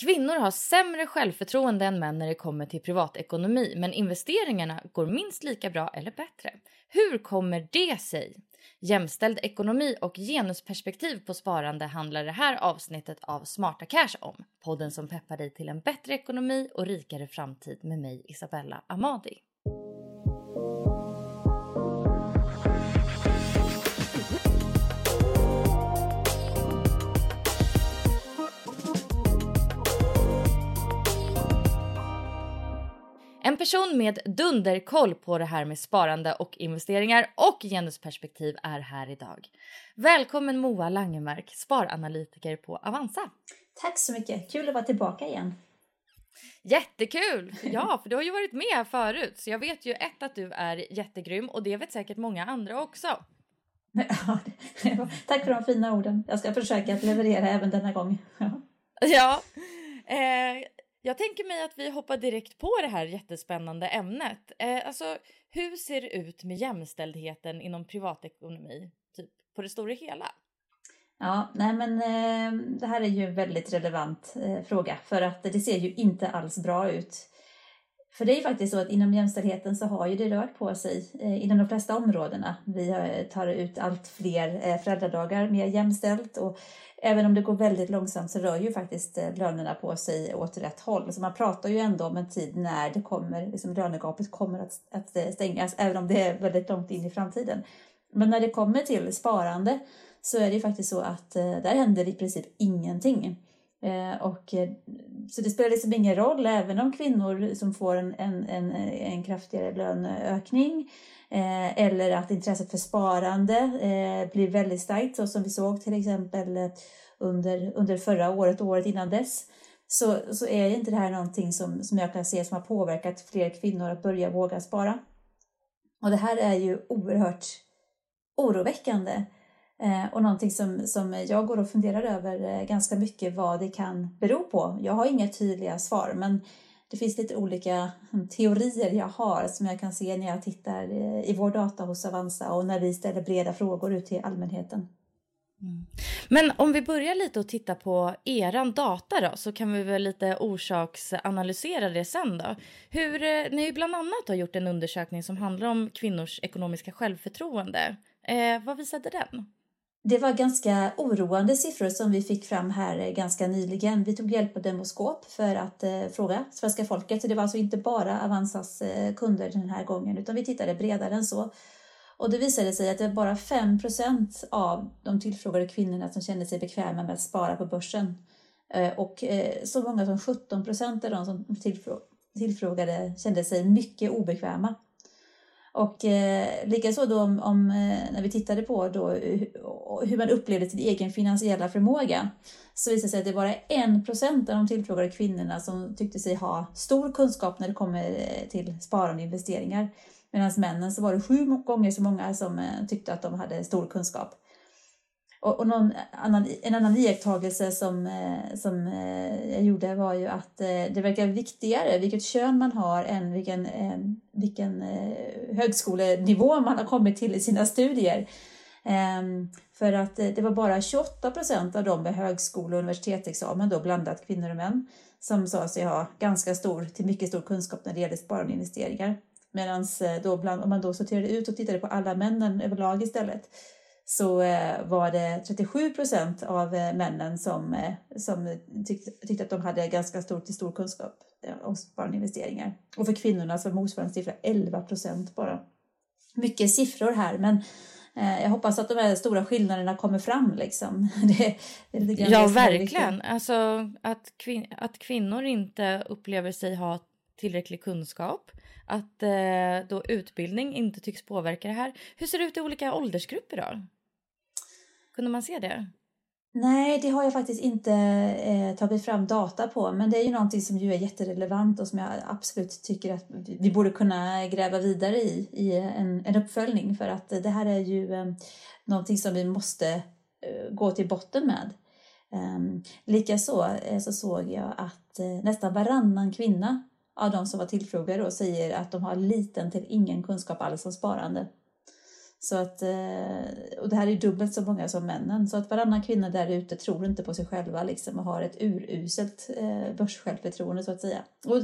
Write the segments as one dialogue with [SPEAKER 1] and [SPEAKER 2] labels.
[SPEAKER 1] Kvinnor har sämre självförtroende än män när det kommer till privatekonomi, men investeringarna går minst lika bra eller bättre. Hur kommer det sig? Jämställd ekonomi och genusperspektiv på sparande handlar det här avsnittet av Smarta Cash om. Podden som peppar dig till en bättre ekonomi och rikare framtid med mig Isabella Amadi. Person med dunderkoll på det här med sparande och investeringar och genusperspektiv är här idag. Välkommen Moa Langemark, sparanalytiker på Avanza.
[SPEAKER 2] Tack så mycket, kul att vara tillbaka igen.
[SPEAKER 1] Jättekul! Ja, för du har ju varit med förut så jag vet ju ett att du är jättegrym och det vet säkert många andra också.
[SPEAKER 2] Tack för de fina orden. Jag ska försöka att leverera även denna gång. Ja.
[SPEAKER 1] ja. Eh, jag tänker mig att vi hoppar direkt på det här jättespännande ämnet. Eh, alltså, hur ser det ut med jämställdheten inom privatekonomi, typ på det stora hela?
[SPEAKER 2] Ja, nej men eh, det här är ju en väldigt relevant eh, fråga för att det ser ju inte alls bra ut. För det är ju faktiskt så att inom jämställdheten så har ju det rört på sig eh, inom de flesta områdena. Vi eh, tar ut allt fler eh, föräldradagar mer jämställt och även om det går väldigt långsamt så rör ju faktiskt eh, lönerna på sig åt rätt håll. Så man pratar ju ändå om en tid när det kommer, liksom lönegapet kommer att, att eh, stängas, även om det är väldigt långt in i framtiden. Men när det kommer till sparande så är det ju faktiskt så att eh, där händer i princip ingenting. Mm. Eh, och, eh, så det spelar liksom ingen roll, även om kvinnor som får en, en, en, en kraftigare löneökning Eh, eller att intresset för sparande eh, blir väldigt starkt, så som vi såg till exempel under, under förra året och året innan dess. Så, så är inte det här någonting som, som jag kan se som har påverkat fler kvinnor att börja våga spara. Och det här är ju oerhört oroväckande eh, Eh, och någonting som, som jag går och funderar över eh, ganska mycket vad det kan bero på. Jag har inga tydliga svar, men det finns lite olika mm, teorier jag har som jag kan se när jag tittar eh, i vår data hos Avanza och när vi ställer breda frågor ut till allmänheten.
[SPEAKER 1] Mm. Men om vi börjar lite och titta på eran data då så kan vi väl lite orsaksanalysera det sen då. Hur, ni har ju bland annat har gjort en undersökning som handlar om kvinnors ekonomiska självförtroende. Eh, vad visade den?
[SPEAKER 2] Det var ganska oroande siffror som vi fick fram här eh, ganska nyligen. Vi tog hjälp av Demoskop för att eh, fråga svenska folket. Så det var alltså inte bara Avanzas eh, kunder den här gången utan vi tittade bredare än så. Och det visade sig att det var bara 5% av de tillfrågade kvinnorna som kände sig bekväma med att spara på börsen. Eh, och eh, så många som 17% av de som tillfrågade kände sig mycket obekväma. Och eh, likaså då om, om eh, när vi tittade på då, hur man upplevde sin egen finansiella förmåga så visade det sig att det bara är en procent av de tillfrågade kvinnorna som tyckte sig ha stor kunskap när det kommer eh, till sparande och investeringar. Medan männen så var det sju gånger så många som eh, tyckte att de hade stor kunskap. Och, och någon annan, en annan iakttagelse som, eh, som eh, jag gjorde var ju att eh, det verkar viktigare vilket kön man har än vilken, vilken högskolenivå man har kommit till i sina studier. Ehm, för att det var bara 28 procent av dem med högskole och universitetsexamen, då blandat kvinnor och män, som sa sig ha ganska stor till mycket stor kunskap när det gäller sparande och investeringar. Medan om man då sorterade ut och tittade på alla männen överlag istället så eh, var det 37 procent av eh, männen som, som tyckte, tyckte att de hade ganska stor till stor kunskap om sparande investeringar. Och för kvinnorna så var motsvarande siffra 11 procent bara. Mycket siffror här men jag hoppas att de här stora skillnaderna kommer fram. Liksom. Det,
[SPEAKER 1] det ja, verkligen. Alltså, att, kvin att kvinnor inte upplever sig ha tillräcklig kunskap att eh, då utbildning inte tycks påverka det här. Hur ser det ut i olika åldersgrupper då? Kunde man se det?
[SPEAKER 2] Nej, det har jag faktiskt inte eh, tagit fram data på, men det är ju någonting som ju är jätterelevant och som jag absolut tycker att vi borde kunna gräva vidare i, i en, en uppföljning för att det här är ju eh, någonting som vi måste eh, gå till botten med. Eh, Likaså eh, så såg jag att eh, nästan varannan kvinna av de som var tillfrågade då säger att de har liten till ingen kunskap alls om sparande. Så att, eh, och det här är dubbelt så många som männen. Så att varannan kvinna där ute tror inte på sig själva liksom, och har ett uruselt eh, börssjälvförtroende så att säga. Och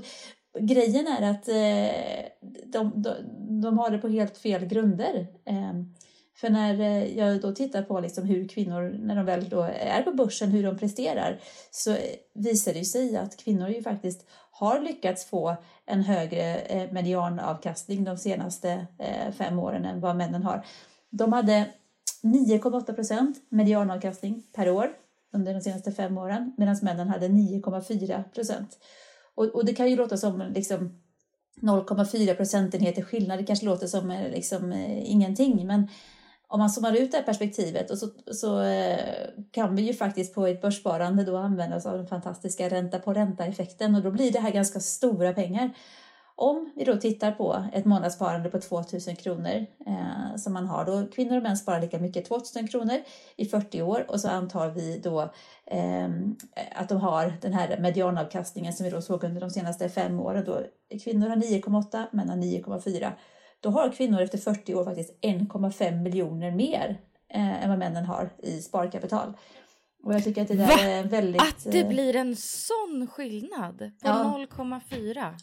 [SPEAKER 2] grejen är att eh, de, de, de har det på helt fel grunder. Ehm, för när jag då tittar på liksom hur kvinnor, när de väl då är på börsen, hur de presterar, så visar det sig att kvinnor ju faktiskt har lyckats få en högre eh, medianavkastning de senaste eh, fem åren än vad männen har. De hade 9,8 procent medianavkastning per år under de senaste fem åren medan männen hade 9,4 procent. Och, och, det kan ju låta som liksom 0,4 procentenheter skillnad, det kanske låter som eh, liksom, eh ingenting men om man zoomar ut det här perspektivet och så, så eh, kan vi ju faktiskt på ett börssparande då använda oss av den fantastiska ränta på ränta-effekten och då blir det här ganska stora pengar. Om vi då tittar på ett månadssparande på 2000 kronor eh, som man har då, kvinnor och män sparar lika mycket, 2000 kronor i 40 år och så antar vi då eh, att de har den här medianavkastningen som vi då såg under de senaste fem åren då kvinnor har 9,8, män har 9,4 då har kvinnor efter 40 år faktiskt 1,5 miljoner mer eh, än vad männen har i sparkapital. Och jag tycker att det där Va? är väldigt...
[SPEAKER 1] Att det eh, blir en sån skillnad på ja. 0,4?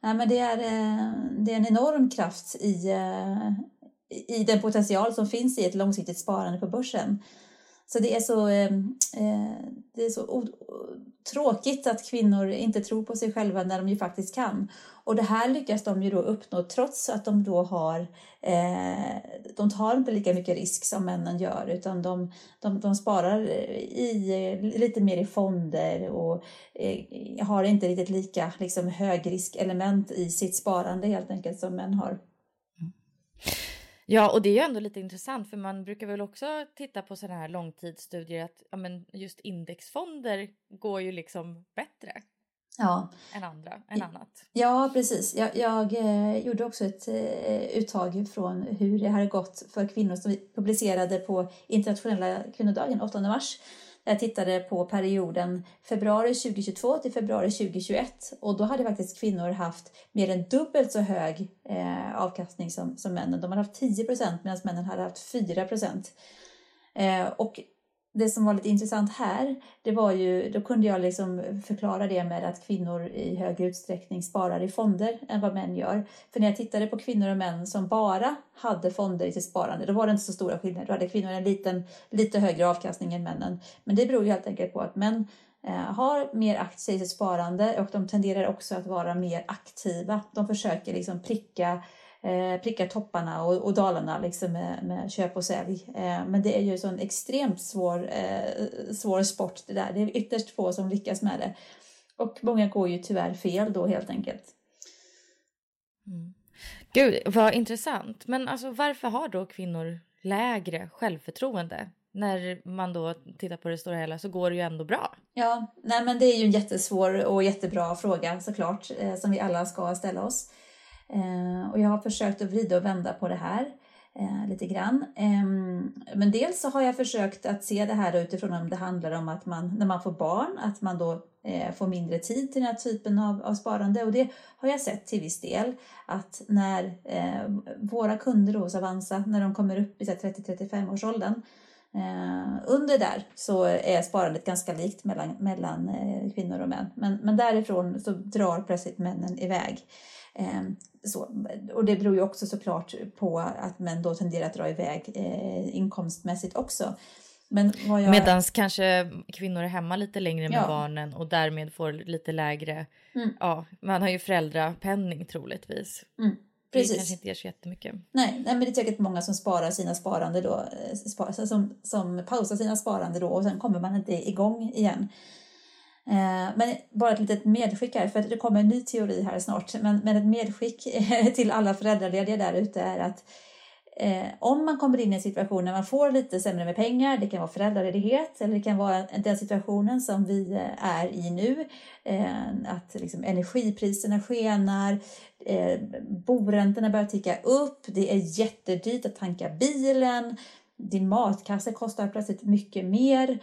[SPEAKER 2] Nej, men det är, eh, det är en enorm kraft i, eh, i den potential som finns i ett långsiktigt sparande på börsen. Så det är så, det är så tråkigt att kvinnor inte tror på sig själva när de ju faktiskt kan. Och det här lyckas de ju då uppnå trots att de då har, eh, de tar inte lika mycket risk som männen gör utan de, de, de sparar i, eh, lite mer i fonder och eh, har inte riktigt lika liksom, högriskelement i sitt sparande helt enkelt som män har.
[SPEAKER 1] Ja, och det är ju ändå lite intressant för man brukar väl också titta på sådana här långtidsstudier att ja, men just indexfonder går ju liksom bättre ja. än andra, än annat.
[SPEAKER 2] Ja, precis. Jag, jag eh, gjorde också ett eh, uttag från hur det hade gått för kvinnor som vi publicerade på internationella kvinnodagen 8 mars. Jag tittade på perioden februari 2022 till februari 2021 och då hade faktiskt kvinnor haft mer än dubbelt så hög eh, avkastning som, som männen. De hade haft 10 procent medan männen hade haft 4 procent. Eh, och det som var lite intressant här, det var ju, då kunde jag liksom förklara det med att kvinnor i högre utsträckning sparar i fonder än vad män gör. För när jag tittade på kvinnor och män som bara hade fonder i sitt sparande, då var det inte så stora skillnader. Då hade kvinnor en liten, lite högre avkastning än männen. Men det beror ju helt enkelt på att män eh, har mer aktier i sitt sparande och de tenderar också att vara mer aktiva. De försöker liksom pricka eh, pricka topparna och, och dalarna liksom med, med köp och sälj. Eh, men det är ju en extremt svår, eh, svår sport det där. Det är ytterst få som lyckas med det. Och många går ju tyvärr fel då helt enkelt.
[SPEAKER 1] Mm. Gud, vad intressant. Men alltså, varför har då kvinnor lägre självförtroende? När man då tittar på det stora hela så går det ju ändå bra.
[SPEAKER 2] Ja, nej men det är ju en jättesvår och jättebra fråga såklart eh, som vi alla ska ställa oss. Eh, och jag har försökt att vrida och vända på det här eh, lite grann. Eh, men dels så har jag försökt att se det här utifrån om det handlar om att man när man får barn, att man då eh, får mindre tid till den här typen av, av sparande. Och det har jag sett till viss del att när eh, våra kunder hos Avanza, när de kommer upp i 30-35 års åldern, Eh, under där så är sparandet ganska likt mellan, mellan eh, kvinnor och män. Men, men därifrån så drar plötsligt männen iväg. Eh, så, och det beror ju också såklart på att män då tenderar att dra iväg eh, inkomstmässigt också.
[SPEAKER 1] Men jag... Medan kanske kvinnor är hemma lite längre med ja. barnen och därmed får lite lägre, mm. ja, man har ju föräldrapenning troligtvis. Mm. Precis. Det kanske inte ger så jättemycket.
[SPEAKER 2] Nej, nej, men det är säkert många som sparar sina sparande då, eh, spar, som, som pausar sina sparande då och sen kommer man inte igång igen. Eh, men bara ett litet medskick här, för det kommer en ny teori här snart, men, men ett medskick till alla föräldralediga där ute är att eh, om man kommer in i en situation när man får lite sämre med pengar, det kan vara föräldraledighet eller det kan vara den situationen som vi eh, är i nu, att liksom energipriserna skenar, eh, boräntorna börjar ticka upp, det är jättedyrt att tanka bilen, din matkasse kostar plötsligt mycket mer.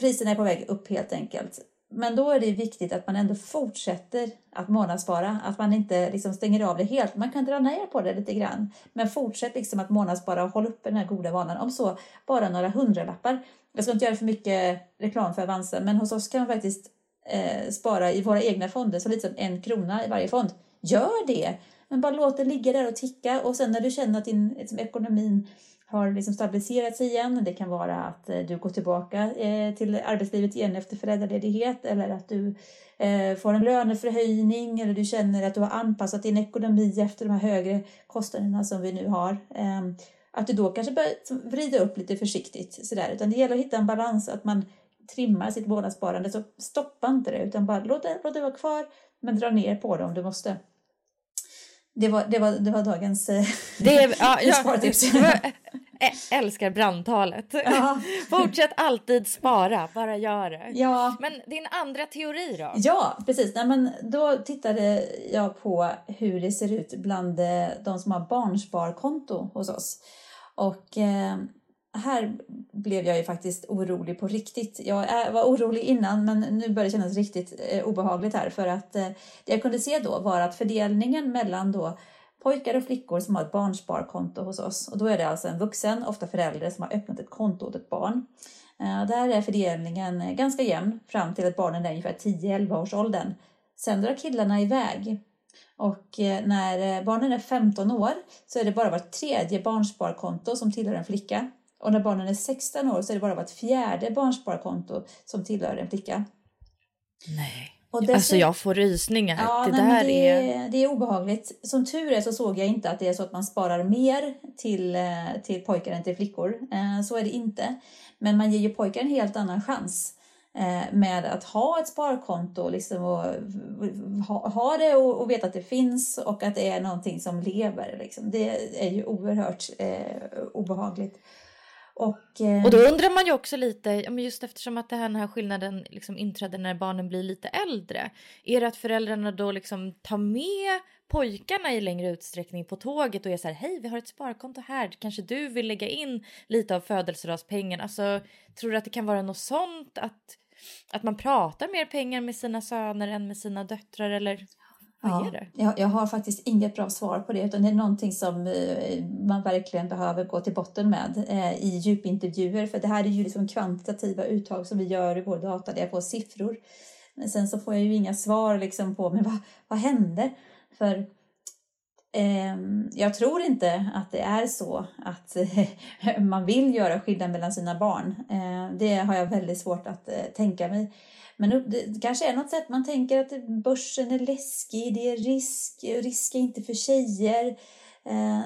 [SPEAKER 2] Priserna är på väg upp helt enkelt. Men då är det viktigt att man ändå fortsätter att månadsspara, att man inte liksom stänger av det helt. Man kan dra ner på det lite grann, men fortsätt liksom att månadsspara och håll uppe den här goda vanan. Om så bara några hundralappar. Jag ska inte göra för mycket reklam för Avanza, men hos oss kan man faktiskt eh, spara i våra egna fonder, så lite som en krona i varje fond. Gör det! Men bara låt det ligga där och ticka och sen när du känner att din liksom, ekonomin har liksom stabiliserat sig igen. Det kan vara att eh, du går tillbaka eh, till arbetslivet igen efter föräldraledighet eller att du eh, får en löneförhöjning eller du känner att du har anpassat din ekonomi efter de här högre kostnaderna som vi nu har. Ehm, att du då kanske börjar vrida upp lite försiktigt sådär. Utan det gäller att hitta en balans, att man trimmar sitt månadssparande. Så stoppa inte det utan bara låt det, låt det vara kvar men dra ner på det om du måste. Det var, det var, det var dagens det, ja, ja, spartips.
[SPEAKER 1] älskar brandtalet. Ja. Fortsätt alltid spara, bara gör det. Ja. Men din andra teori då?
[SPEAKER 2] Ja, precis. Nej, men då tittade jag på hur det ser ut bland eh, de som har barnsparkonto hos oss. Och eh, här blev jag ju faktiskt orolig på riktigt. Jag var orolig innan men nu börjar det kännas riktigt eh, obehagligt här för att eh, det jag kunde se då var att fördelningen mellan då pojkar och flickor som har ett barnsparkonto hos oss och då är det alltså en vuxen, ofta förälder, som har öppnat ett konto åt ett barn. Eh, där är fördelningen ganska jämn fram till att barnen är ungefär 10-11 års åldern. Sen drar killarna iväg och när barnen är 15 år så är det bara vart tredje barnsparkonto som tillhör en flicka och när barnen är 16 år så är det bara vart fjärde barnsparkonto som tillhör en flicka.
[SPEAKER 1] Nej. Och dessutom, alltså jag får rysningar.
[SPEAKER 2] Ja, det, nej, där det, är... det är obehagligt. Som tur är så såg jag inte att det är så att man sparar mer till, eh, till pojkar än till flickor. Eh, så är det inte. Men man ger ju pojkar en helt annan chans eh, med att ha ett sparkonto liksom och ha, ha det och, och, veta att det finns och att det är någonting som lever. Liksom. Det är ju oerhört eh, obehagligt.
[SPEAKER 1] Och, eh... och då undrar man ju också lite, just eftersom att den här skillnaden liksom inträder när barnen blir lite äldre. Är det att föräldrarna då liksom tar med pojkarna i längre utsträckning på tåget och är så här, hej vi har ett sparkonto här, kanske du vill lägga in lite av födelsedagspengen. Alltså, tror du att det kan vara något sånt? Att, att man pratar mer pengar med sina söner än med sina döttrar eller? Vad ja, är det?
[SPEAKER 2] Jag, jag har faktiskt inget bra svar på det utan det är någonting som eh, man verkligen behöver gå till botten med eh, i djupintervjuer för det här är ju liksom kvantitativa uttag som vi gör i vår data där jag får siffror. Men sen så får jag ju inga svar liksom på men vad, vad hände? För Ehm, jag tror inte att det är så att man vill göra skillnad mellan sina barn. Ehm, det har jag väldigt svårt att eh, tänka mig. Men det kanske är något sätt man tänker att börsen är läskig, det är risk, risk är inte för tjejer. Ehm,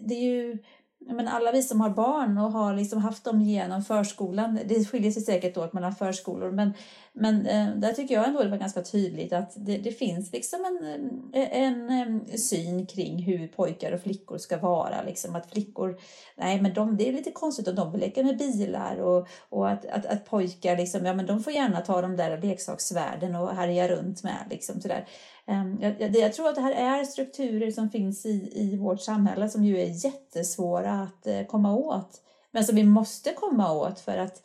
[SPEAKER 2] det är ju men alla vi som har barn och har liksom haft dem genom förskolan, det skiljer sig säkert åt mellan förskolor, men, men eh, där tycker jag ändå det var ganska tydligt att det, det finns liksom en, en, en, syn kring hur pojkar och flickor ska vara. Liksom att flickor, nej men de, det är lite konstigt om de vill leka med bilar och, och att, att, att pojkar liksom, ja men de får gärna ta de där leksaksvärden och härja runt med. Liksom, sådär. Ehm, jag, jag, tror att det här är strukturer som finns i, i vårt samhälle som ju är jättesvåra att eh, komma åt. Men som vi måste komma åt för att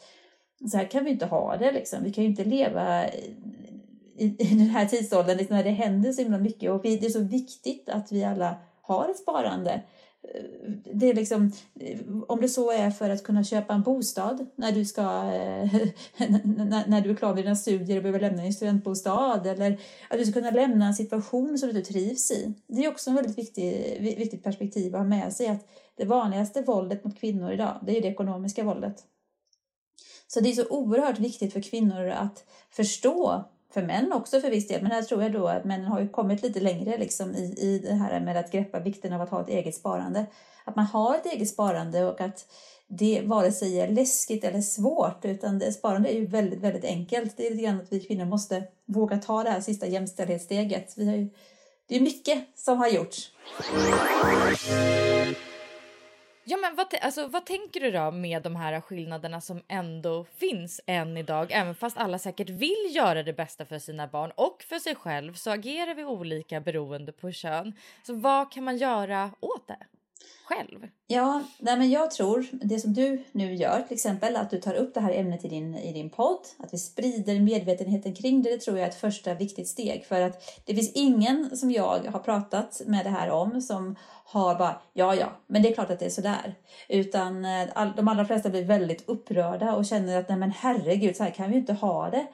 [SPEAKER 2] så här kan vi inte ha det. Liksom. Vi kan ju inte leva i, i, i den här tidsåldern liksom, när det händer så himla mycket. Och det är så viktigt att vi alla har ett sparande det är liksom, eh, om det så är för att kunna köpa en bostad när du, ska, eh, när du är klar med dina studier och behöver lämna din studentbostad eller att du ska kunna lämna en situation som du trivs i. Det är också en väldigt viktig, viktigt perspektiv att ha med sig att det vanligaste våldet mot kvinnor idag, det är det ekonomiska våldet. Så det är så oerhört viktigt för kvinnor att förstå för män också för viss del, men här tror jag då att männen har ju kommit lite längre liksom i, i det här med att greppa vikten av att ha ett eget sparande. Att man har ett eget sparande och att det vare sig är läskigt eller svårt, utan det, sparande är ju väldigt, väldigt enkelt. Det är lite grann att vi kvinnor måste våga ta det här sista jämställdhetssteget. Vi har ju, det är mycket som har gjorts.
[SPEAKER 1] Ja, men vad, alltså, vad tänker du då med de här skillnaderna som ändå finns än idag? Även fast alla säkert vill göra det bästa för sina barn och för sig själv så agerar vi olika beroende på kön. Så vad kan man göra åt det? Själv?
[SPEAKER 2] Ja, nej men jag tror det som du nu gör, till exempel att du tar upp det här ämnet i din, i din podd, att vi sprider medvetenheten kring det, det tror jag är ett första viktigt steg. För att det finns ingen som jag har pratat med det här om som har bara, ja ja, men det är klart att det är sådär. Utan eh, all, de allra flesta blir väldigt upprörda och känner att nej men herregud, så här kan vi ju inte ha det.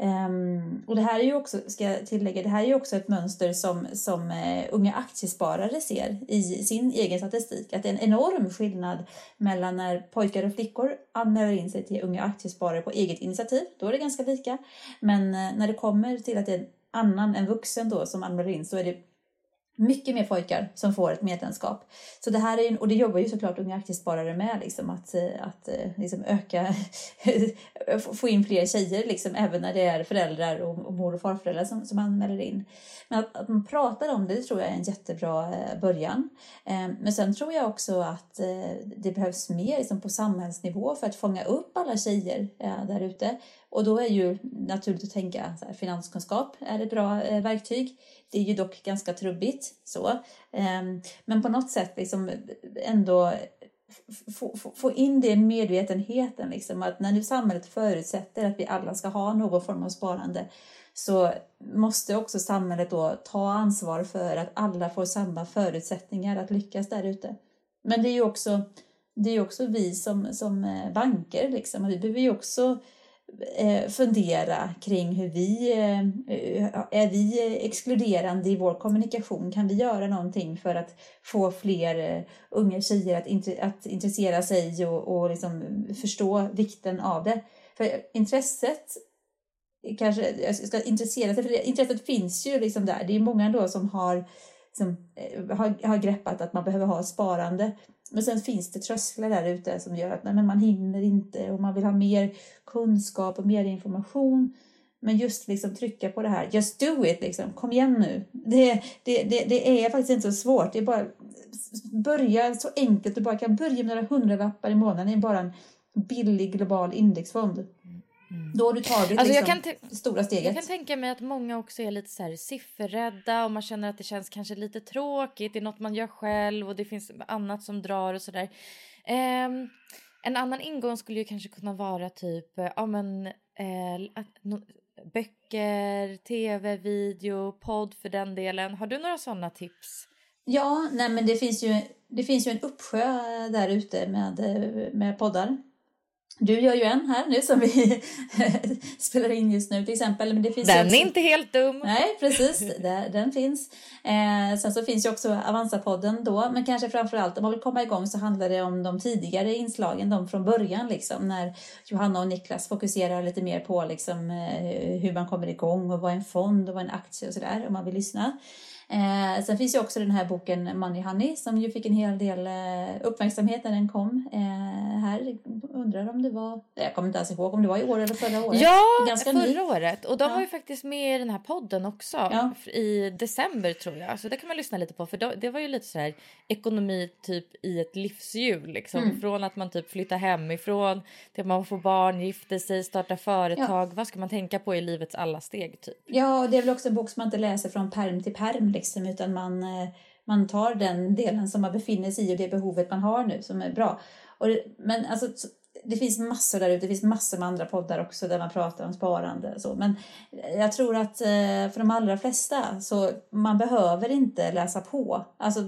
[SPEAKER 2] Um, och det här är ju också, ska jag tillägga, det här är ju också ett mönster som, som uh, unga aktiesparare ser i sin egen statistik. Att det är en enorm skillnad mellan när pojkar och flickor anmäler in sig till unga aktiesparare på eget initiativ, då är det ganska lika. Men uh, när det kommer till att det är en annan, en vuxen då som anmäler in så är det mycket mer pojkar som får ett medlemskap. Så det här är, och det jobbar ju såklart Unga Aktiesparare med, liksom, att, eh, att eh, liksom öka, få in fler tjejer, liksom, även när det är föräldrar och, och mor och farföräldrar som, som anmäler in. Men att, att man pratar om det, det tror jag är en jättebra eh, början. Ehm, men sen tror jag också att det behövs mer liksom, på samhällsnivå för att fånga upp alla tjejer där ute. Och då är ju naturligt att tänka så här, finanskunskap är ett bra verktyg. Det är ju dock ganska trubbigt så. Ehm, men på något sätt liksom ändå få, in det i medvetenheten, liksom, att när nu samhället förutsätter att vi alla ska ha någon form av sparande så måste också samhället då ta ansvar för att alla får samma förutsättningar att lyckas där ute. Men det är ju också, det är också vi som, som eh, banker, liksom. vi behöver ju också Eh, fundera kring hur vi, eh, eh, är vi exkluderande i vår kommunikation? Kan vi göra någonting för att få fler unga tjejer att, att intressera sig och, och liksom förstå vikten av det? För intresset kanske, jag ska intressera sig, för intresset finns ju liksom där. Det är många då som har, liksom, har, har greppat att man behöver ha sparande. Men sen finns det trösklar där ute som gör att nej, men man hinner inte och man vill ha mer kunskap och mer information. Men just liksom trycka på det här, just do it liksom, kom igen nu. Det, det, det, det är faktiskt inte så svårt, det är bara börja så enkelt du bara kan börja med några hundralappar i månaden i bara en billig global indexfond. Mm. Då har du tagit alltså liksom, det stora steget.
[SPEAKER 1] Jag kan tänka mig att många också är lite så här sifferrädda och man känner att det känns kanske lite tråkigt. Det är något man gör själv och det finns annat som drar och sådär. Eh, en annan ingång skulle ju kanske kunna vara typ ja, men, eh, böcker, tv, video, podd för den delen. Har du några sådana tips?
[SPEAKER 2] Ja, nej men det finns ju, det finns ju en uppsjö där ute med, med poddar. Du gör ju en här nu som vi spelar in just nu till exempel. Men det finns
[SPEAKER 1] den
[SPEAKER 2] också...
[SPEAKER 1] är inte helt dum.
[SPEAKER 2] Nej, precis. den finns. Eh, sen så finns ju också Avanza-podden då. Men kanske framförallt om man vill komma igång så handlar det om de tidigare inslagen, de från början liksom. När Johanna och Niklas fokuserar lite mer på liksom, eh, hur man kommer igång och vad en fond och vad en aktie och sådär om man vill lyssna. Eh, sen finns ju också den här boken Money Honey som ju fick en hel del eh, uppmärksamhet när den kom. Eh, här undrar om det var, jag kommer inte ens ihåg om det var i år eller förra året.
[SPEAKER 1] Ja, Ganska förra ny. året. Och de ja. var ju faktiskt med i den här podden också ja. i december tror jag. Så det kan man lyssna lite på för det var ju lite så här ekonomi typ i ett livshjul liksom. Mm. Från att man typ flyttar hemifrån till att man får barn, gifter sig, startar företag. Ja. Vad ska man tänka på i livets alla steg typ?
[SPEAKER 2] Ja, och det är väl också en bok som man inte läser från perm till perm liksom, utan man, eh, man tar den delen som man befinner sig i och det behovet man har nu som är bra. Och, men alltså, det finns massor där ute, det finns massor med andra poddar också där man pratar om sparande och så. Men jag tror att eh, för de allra flesta så man behöver inte läsa på. Alltså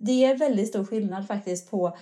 [SPEAKER 2] det är väldigt stor skillnad faktiskt på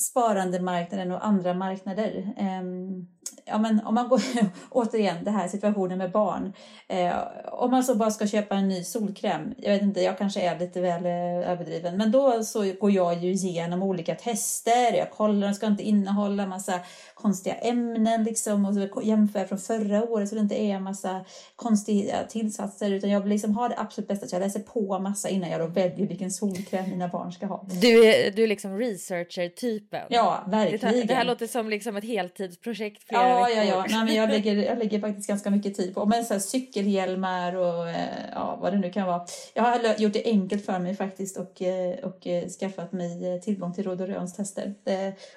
[SPEAKER 2] sparandemarknaden och andra marknader. Um, ja, men om man går, återigen, det här situationen med barn. Eh, om man så bara ska köpa en ny solkräm, jag vet inte, jag kanske är lite väl eh, överdriven, men då så går jag ju igenom olika tester, jag kollar, de ska inte innehålla massa konstiga ämnen liksom och så jämför från förra året så det inte är en massa konstiga tillsatser utan jag vill liksom ha det absolut bästa, så jag läser på massa innan jag då väljer vilken solkräm mina barn ska ha.
[SPEAKER 1] Du är, du är liksom researcher-typen.
[SPEAKER 2] Ja, verkligen.
[SPEAKER 1] Det, det här låter som liksom ett heltidsprojekt flera
[SPEAKER 2] ja, Ja, ja, Nej, men jag, lägger, jag lägger faktiskt ganska mycket tid på men så här, cykelhjälmar och eh, ja, vad det nu kan vara. Jag har gjort det enkelt för mig faktiskt och, eh, och eh, skaffat mig tillgång till Råd och Röns tester.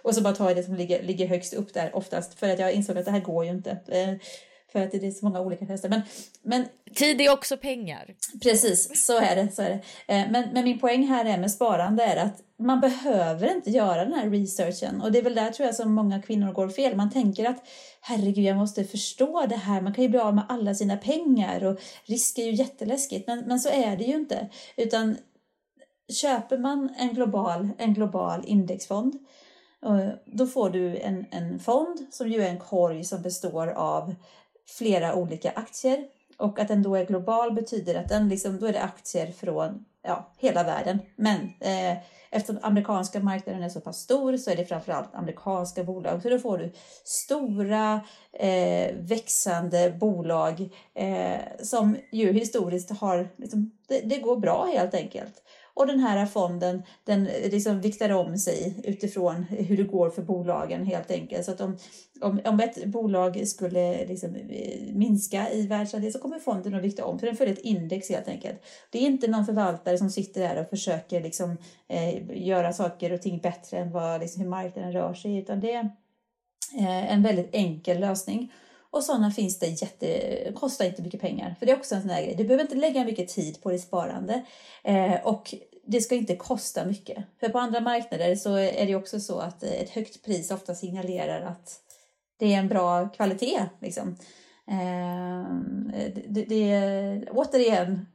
[SPEAKER 2] Och så bara tar jag det som ligger, ligger högst upp där oftast för att jag insåg att det här går ju inte för att det är så många olika tester. Men, men,
[SPEAKER 1] Tid är också pengar.
[SPEAKER 2] Precis, så är det. Så är det. Men, men min poäng här är med sparande är att man behöver inte göra den här researchen och det är väl där tror jag som många kvinnor går fel. Man tänker att herregud, jag måste förstå det här. Man kan ju bli av med alla sina pengar och risk är ju jätteläskigt. Men, men så är det ju inte. Utan köper man en global, en global indexfond då får du en, en fond som ju är en korg som består av flera olika aktier. Och att den då är global betyder att den liksom, då är det aktier från ja, hela världen. Men eh, eftersom amerikanska marknaden är så pass stor så är det framförallt amerikanska bolag. Så då får du stora eh, växande bolag eh, som ju historiskt har, liksom, det, det, går bra helt enkelt. Och den här fonden den liksom viktar om sig utifrån hur det går för bolagen helt enkelt. Så att om, om, om ett bolag skulle liksom eh, minska i världsandel så kommer fonden att vikta om. för den följer ett index helt enkelt. Det är inte någon förvaltare som sitter där och försöker liksom, eh, göra saker och ting bättre än vad, liksom, hur marknaden rör sig. Utan det är eh, en väldigt enkel lösning. Och sådana finns det jätte, kostar inte mycket pengar. För det är också en sån här grej. Du behöver inte lägga mycket tid på ditt sparande. Eh, och det ska inte kosta mycket. För på andra marknader så är det också så att ett högt pris ofta signalerar att det är en bra kvalitet. Liksom. Eh, det, det, återigen,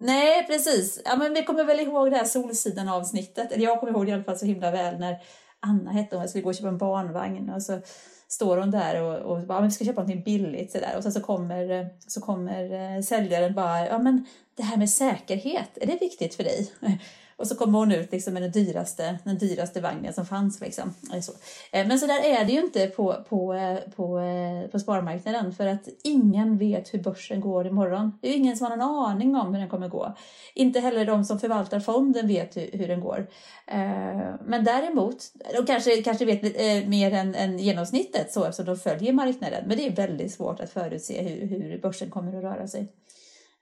[SPEAKER 2] nej precis. Ja, men vi kommer väl ihåg det här Solsidan avsnittet. Eller jag kommer ihåg det i alla fall så himla väl när Anna hette hon, jag skulle gå och köpa en barnvagn och så står hon där och, och bara, vi ska köpa någonting billigt så där. och sen så kommer, eh, så kommer eh, säljaren bara, ja men det här med säkerhet, är det viktigt för dig? Och så kommer hon ut liksom med den dyraste, den dyraste vagnen som fanns. Liksom. Så. Eh, men så där är det ju inte på, på, eh, på, eh, på sparmarknaden för att ingen vet hur börsen går imorgon. Det är ju ingen som har någon aning om hur den kommer gå. Inte heller de som förvaltar fonden vet hur, hur den går. Men däremot, de kanske, kanske vet mer än, än genomsnittet så eftersom de följer marknaden. Men det är väldigt svårt att förutse hur, hur börsen kommer att röra sig.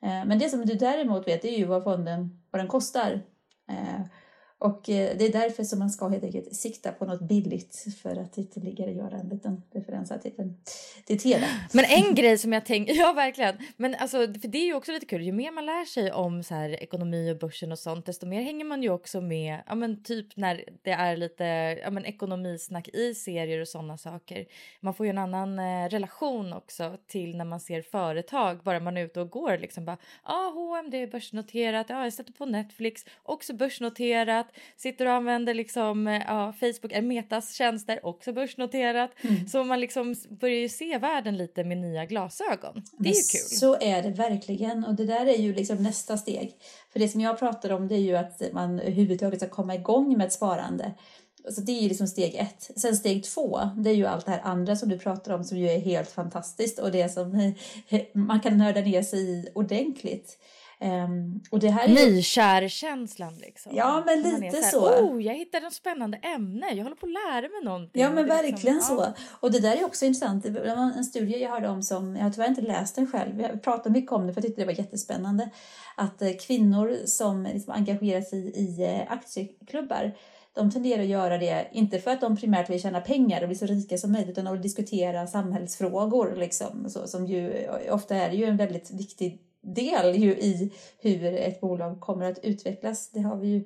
[SPEAKER 2] Men det som du däremot vet är ju vad fonden vad den kostar. Eh, och eh, det är därför som man ska helt enkelt sikta på något billigt för att ytterligare göra en liten referensartikel till tv.
[SPEAKER 1] Men en grej som jag tänker, ja verkligen, men alltså för det är ju också lite kul, ju mer man lär sig om så här ekonomi och börsen och sånt, desto mer hänger man ju också med, ja men typ när det är lite, ja men ekonomisnack i serier och sådana saker. Man får ju en annan eh, relation också till när man ser företag, bara man är ute och går liksom bara, ja ah, H&M det är börsnoterat, ja jag sätter på Netflix, också börsnoterat, sitter och använder liksom, eh, ja, Facebook är Metas tjänster, också börsnoterat. Mm. Så man liksom börjar ju se världen lite med nya glasögon. Det är ju kul.
[SPEAKER 2] Så är det verkligen och det där är ju liksom nästa steg. För det som jag pratar om det är ju att man överhuvudtaget ska komma igång med ett sparande. Så det är ju liksom steg ett. Sen steg två, det är ju allt det här andra som du pratar om som ju är helt fantastiskt och det som man kan nörda ner sig i ordentligt. Um, och det här
[SPEAKER 1] är Nykärkänslan liksom.
[SPEAKER 2] Ja men lite så.
[SPEAKER 1] så. Oh, jag hittade ett spännande ämne. Jag håller på att lära mig någonting.
[SPEAKER 2] Ja men liksom- verkligen liksom, så. Ja. Och det där är också intressant. Det var en studie jag hörde om som, jag har tyvärr inte läst den själv. Jag pratade mycket om det för jag tyckte det var jättespännande. Att eh, kvinnor som liksom engagerar sig i eh, aktieklubbar de tenderar att göra det, inte för att de primärt vill tjäna pengar och bli så rika som möjligt, utan att diskutera samhällsfrågor, liksom, så, som ju ofta är ju en väldigt viktig del ju i hur ett bolag kommer att utvecklas. Det har vi ju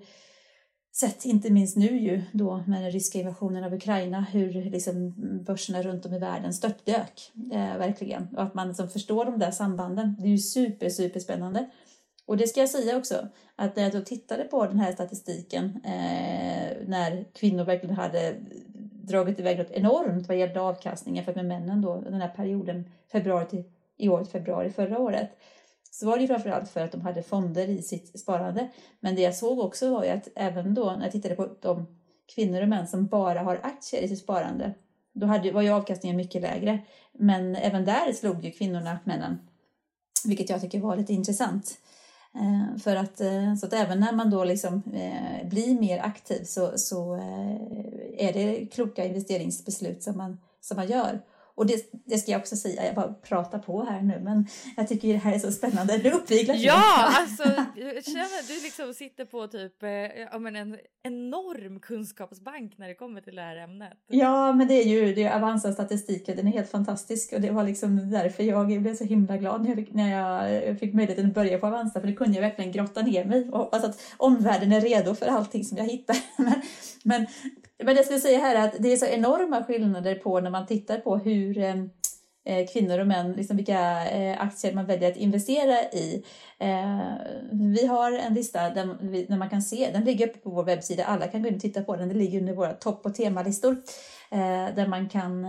[SPEAKER 2] sett inte minst nu ju då med den ryska invasionen av Ukraina hur liksom börserna runt om i världen störtdök eh, verkligen och att man liksom förstår de där sambanden. Det är ju super super spännande. Och det ska jag säga också att när jag då tittade på den här statistiken eh, när kvinnor verkligen hade dragit iväg något enormt vad gällde avkastningen för med männen då den här perioden februari till i år februari förra året så var det framförallt för att de hade fonder i sitt sparande. Men det jag såg också var ju att även då när jag tittade på de kvinnor och män som bara har aktier i sitt sparande, då hade, var ju avkastningen mycket lägre. Men även där slog ju kvinnorna männen, vilket jag tycker var lite intressant. Eh, för att, eh, så att även när man då liksom, eh, blir mer aktiv så, så är det kloka investeringsbeslut som man, som man gör. Och det, det, ska jag också säga, jag bara pratar på här nu men jag tycker det här är så spännande. Du uppviglar
[SPEAKER 1] Ja, alltså jag känner du liksom sitter på typ eh, ja, men en enorm kunskapsbank när det kommer till det här ämnet.
[SPEAKER 2] Ja, men det är ju det är Avanza statistiken, den är helt fantastisk och det var liksom därför jag blev så himla glad när jag fick, när jag fick möjligheten att börja på Avanza för det kunde jag verkligen grotta ner mig och hoppas att omvärlden är redo för allting som jag hittar. Men, men men jag skulle säga här att det är så enorma skillnader på när man tittar på hur eh, eh kvinnor och män, liksom vilka eh, aktier man väljer att investera i. Eh, vi har en lista där, där man kan se, den ligger uppe på vår webbsida, alla kan gå in och titta på den, den ligger under våra topp och temalistor eh, där man kan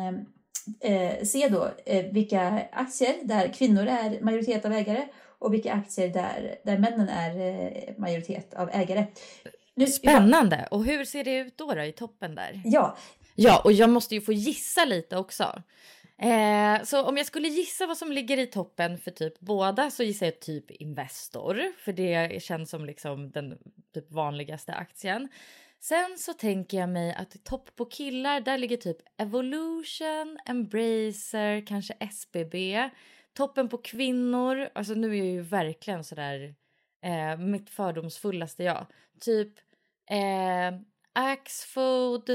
[SPEAKER 2] se då vilka aktier där kvinnor är majoritet av ägare och vilka aktier där, där männen är majoritet av ägare.
[SPEAKER 1] Nu, Spännande! Och hur ser det ut då, då i toppen där?
[SPEAKER 2] Ja.
[SPEAKER 1] Ja, och jag måste ju få gissa lite också. Eh, så om jag skulle gissa vad som ligger i toppen för typ båda så gissar jag typ Investor, för det känns som liksom den typ vanligaste aktien. Sen så tänker jag mig att topp på killar, där ligger typ Evolution, Embracer, kanske SBB. Toppen på kvinnor, alltså nu är jag ju verkligen sådär eh, mitt fördomsfullaste jag. Typ eh, Axfood,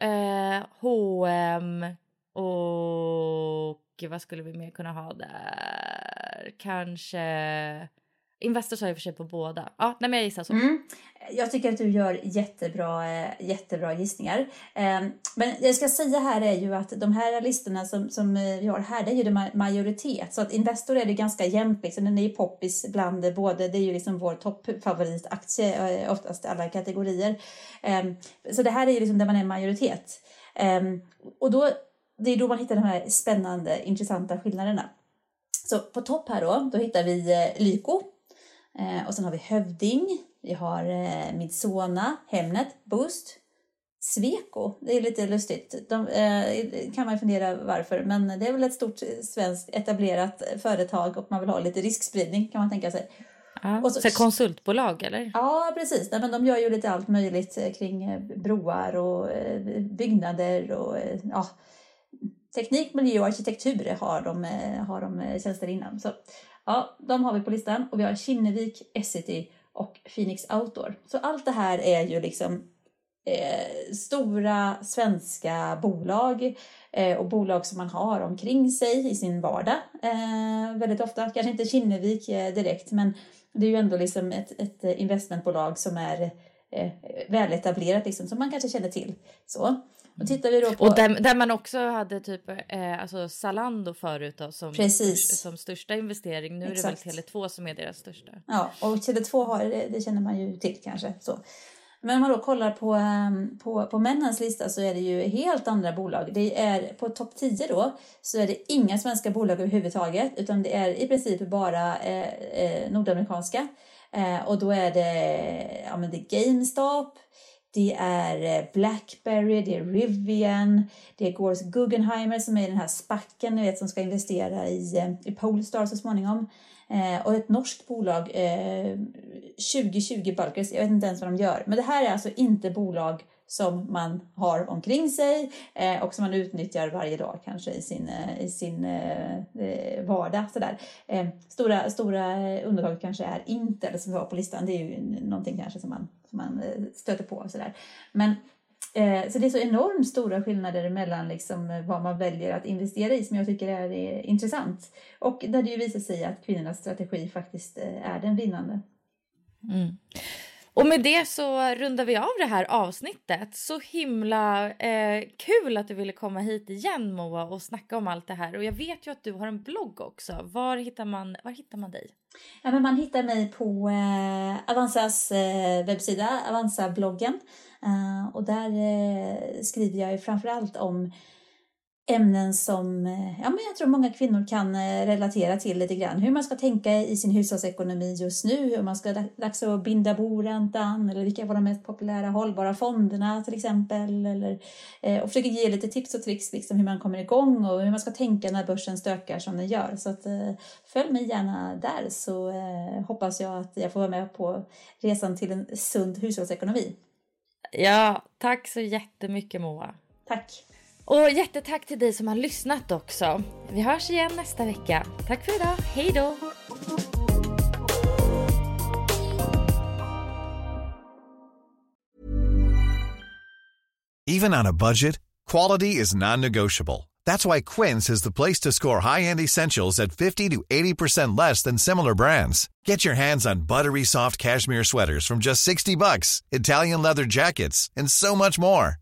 [SPEAKER 1] eh, H&M och vad skulle vi mer kunna ha där? Kanske Investor sa i och för sig på båda. Ja, nej, men jag gissar så.
[SPEAKER 2] Mm. Jag tycker att du gör jättebra, eh, jättebra gissningar. Ehm, men jag ska säga här är ju att de här listorna som, som vi har här, det är ju det majoritet. Så att Investor är det ganska jämnt, liksom. den är ju poppis bland både, det är ju liksom vår toppfavoritaktie, eh, oftast alla kategorier. Ehm, så det här är ju liksom där man är majoritet. Ehm, och då, det är då man hittar de här spännande, intressanta skillnaderna. Så på topp här då, då hittar vi eh, Lyko och sen har vi Hövding, vi har eh, Midsona, Hemnet, Boost, Sweco. Det är lite lustigt. De, eh, kan man fundera varför, men det är väl ett stort svenskt etablerat företag och man vill ha lite riskspridning kan man tänka sig.
[SPEAKER 1] Ja, och så, så konsultbolag eller?
[SPEAKER 2] Ja, precis. Nej, men de gör ju lite allt möjligt eh, kring eh, broar och eh, byggnader och ja, teknik, miljö och arkitektur har de, har de tjänster inom. Så Ja, de har vi på listan och vi har Kinnevik, Essity och Phoenix Outdoor. Så allt det här är ju liksom eh, stora svenska bolag eh, och bolag som man har omkring sig i sin vardag eh, väldigt ofta. Kanske inte Kinnevik eh, direkt, men det är ju ändå liksom ett, ett investmentbolag som är eh, väletablerat, liksom, som man kanske känner till. Så. Och, tittar vi då på...
[SPEAKER 1] och där, där man också hade typ eh, alltså Zalando förut då, som, Precis. som största investering. Nu Exakt. är det väl Tele2 som är deras största.
[SPEAKER 2] Ja, och Tele2 har, det, det känner man ju till kanske. Så. Men om man då kollar på, ehm, på, på männens lista så är det ju helt andra bolag. Det är på topp 10 då så är det inga svenska bolag överhuvudtaget utan det är i princip bara eh, eh, nordamerikanska. Eh, och då är det, ja, men det GameStop, det är eh, Blackberry, det är Rivian, det är Guggenheimer som är den här spacken ni vet, som ska investera i, eh, i Polestar så småningom. Eh, och ett norskt bolag, eh, 2020 Bulkers, jag vet inte ens vad de gör. Men det här är alltså inte bolag som man har omkring sig eh, och som man utnyttjar varje dag kanske i sin, eh, i sin eh, eh, vardag. Sådär. Eh, stora, stora undantaget kanske är Intel som vi har på listan. Det är ju någonting kanske som man, som man eh, stöter på. Sådär. Men så det är så enormt stora skillnader mellan liksom vad man väljer att investera i som jag tycker är, är intressant. Och där det ju visar sig att kvinnornas strategi faktiskt är den vinnande.
[SPEAKER 1] Mm. Och med det så rundar vi av det här avsnittet. Så himla eh, kul att du ville komma hit igen Moa och snacka om allt det här. Och jag vet ju att du har en blogg också. Var hittar man, var hittar man dig?
[SPEAKER 2] Ja, men man hittar mig på eh, Avanzas eh, webbsida, Avanza-bloggen. Eh, och där eh, skriver jag ju framförallt om ämnen som eh, ja, men jag tror många kvinnor kan eh, relatera till lite grann. Hur man ska tänka i sin hushållsekonomi just nu, hur man ska dags att binda boräntan eller vilka var de mest populära hållbara fonderna till exempel. Eller, eh, och försöker ge lite tips och tricks liksom hur man kommer igång och hur man ska tänka när börsen stökar som den gör. Så att, följ mig gärna där så hoppas jag att jag får vara med på resan till en sund hushållsekonomi.
[SPEAKER 1] Ja, tack så jättemycket Moa.
[SPEAKER 2] Tack.
[SPEAKER 1] Och jättetack till dig som har lyssnat också. Vi hörs igen nästa vecka. Tack för idag. Hej då!
[SPEAKER 3] Even on a budget, quality is non-negotiable. That's why Quince is the place to score high-end essentials at 50 to 80% less than similar brands. Get your hands on buttery soft cashmere sweaters from just 60 bucks, Italian leather jackets, and so much more.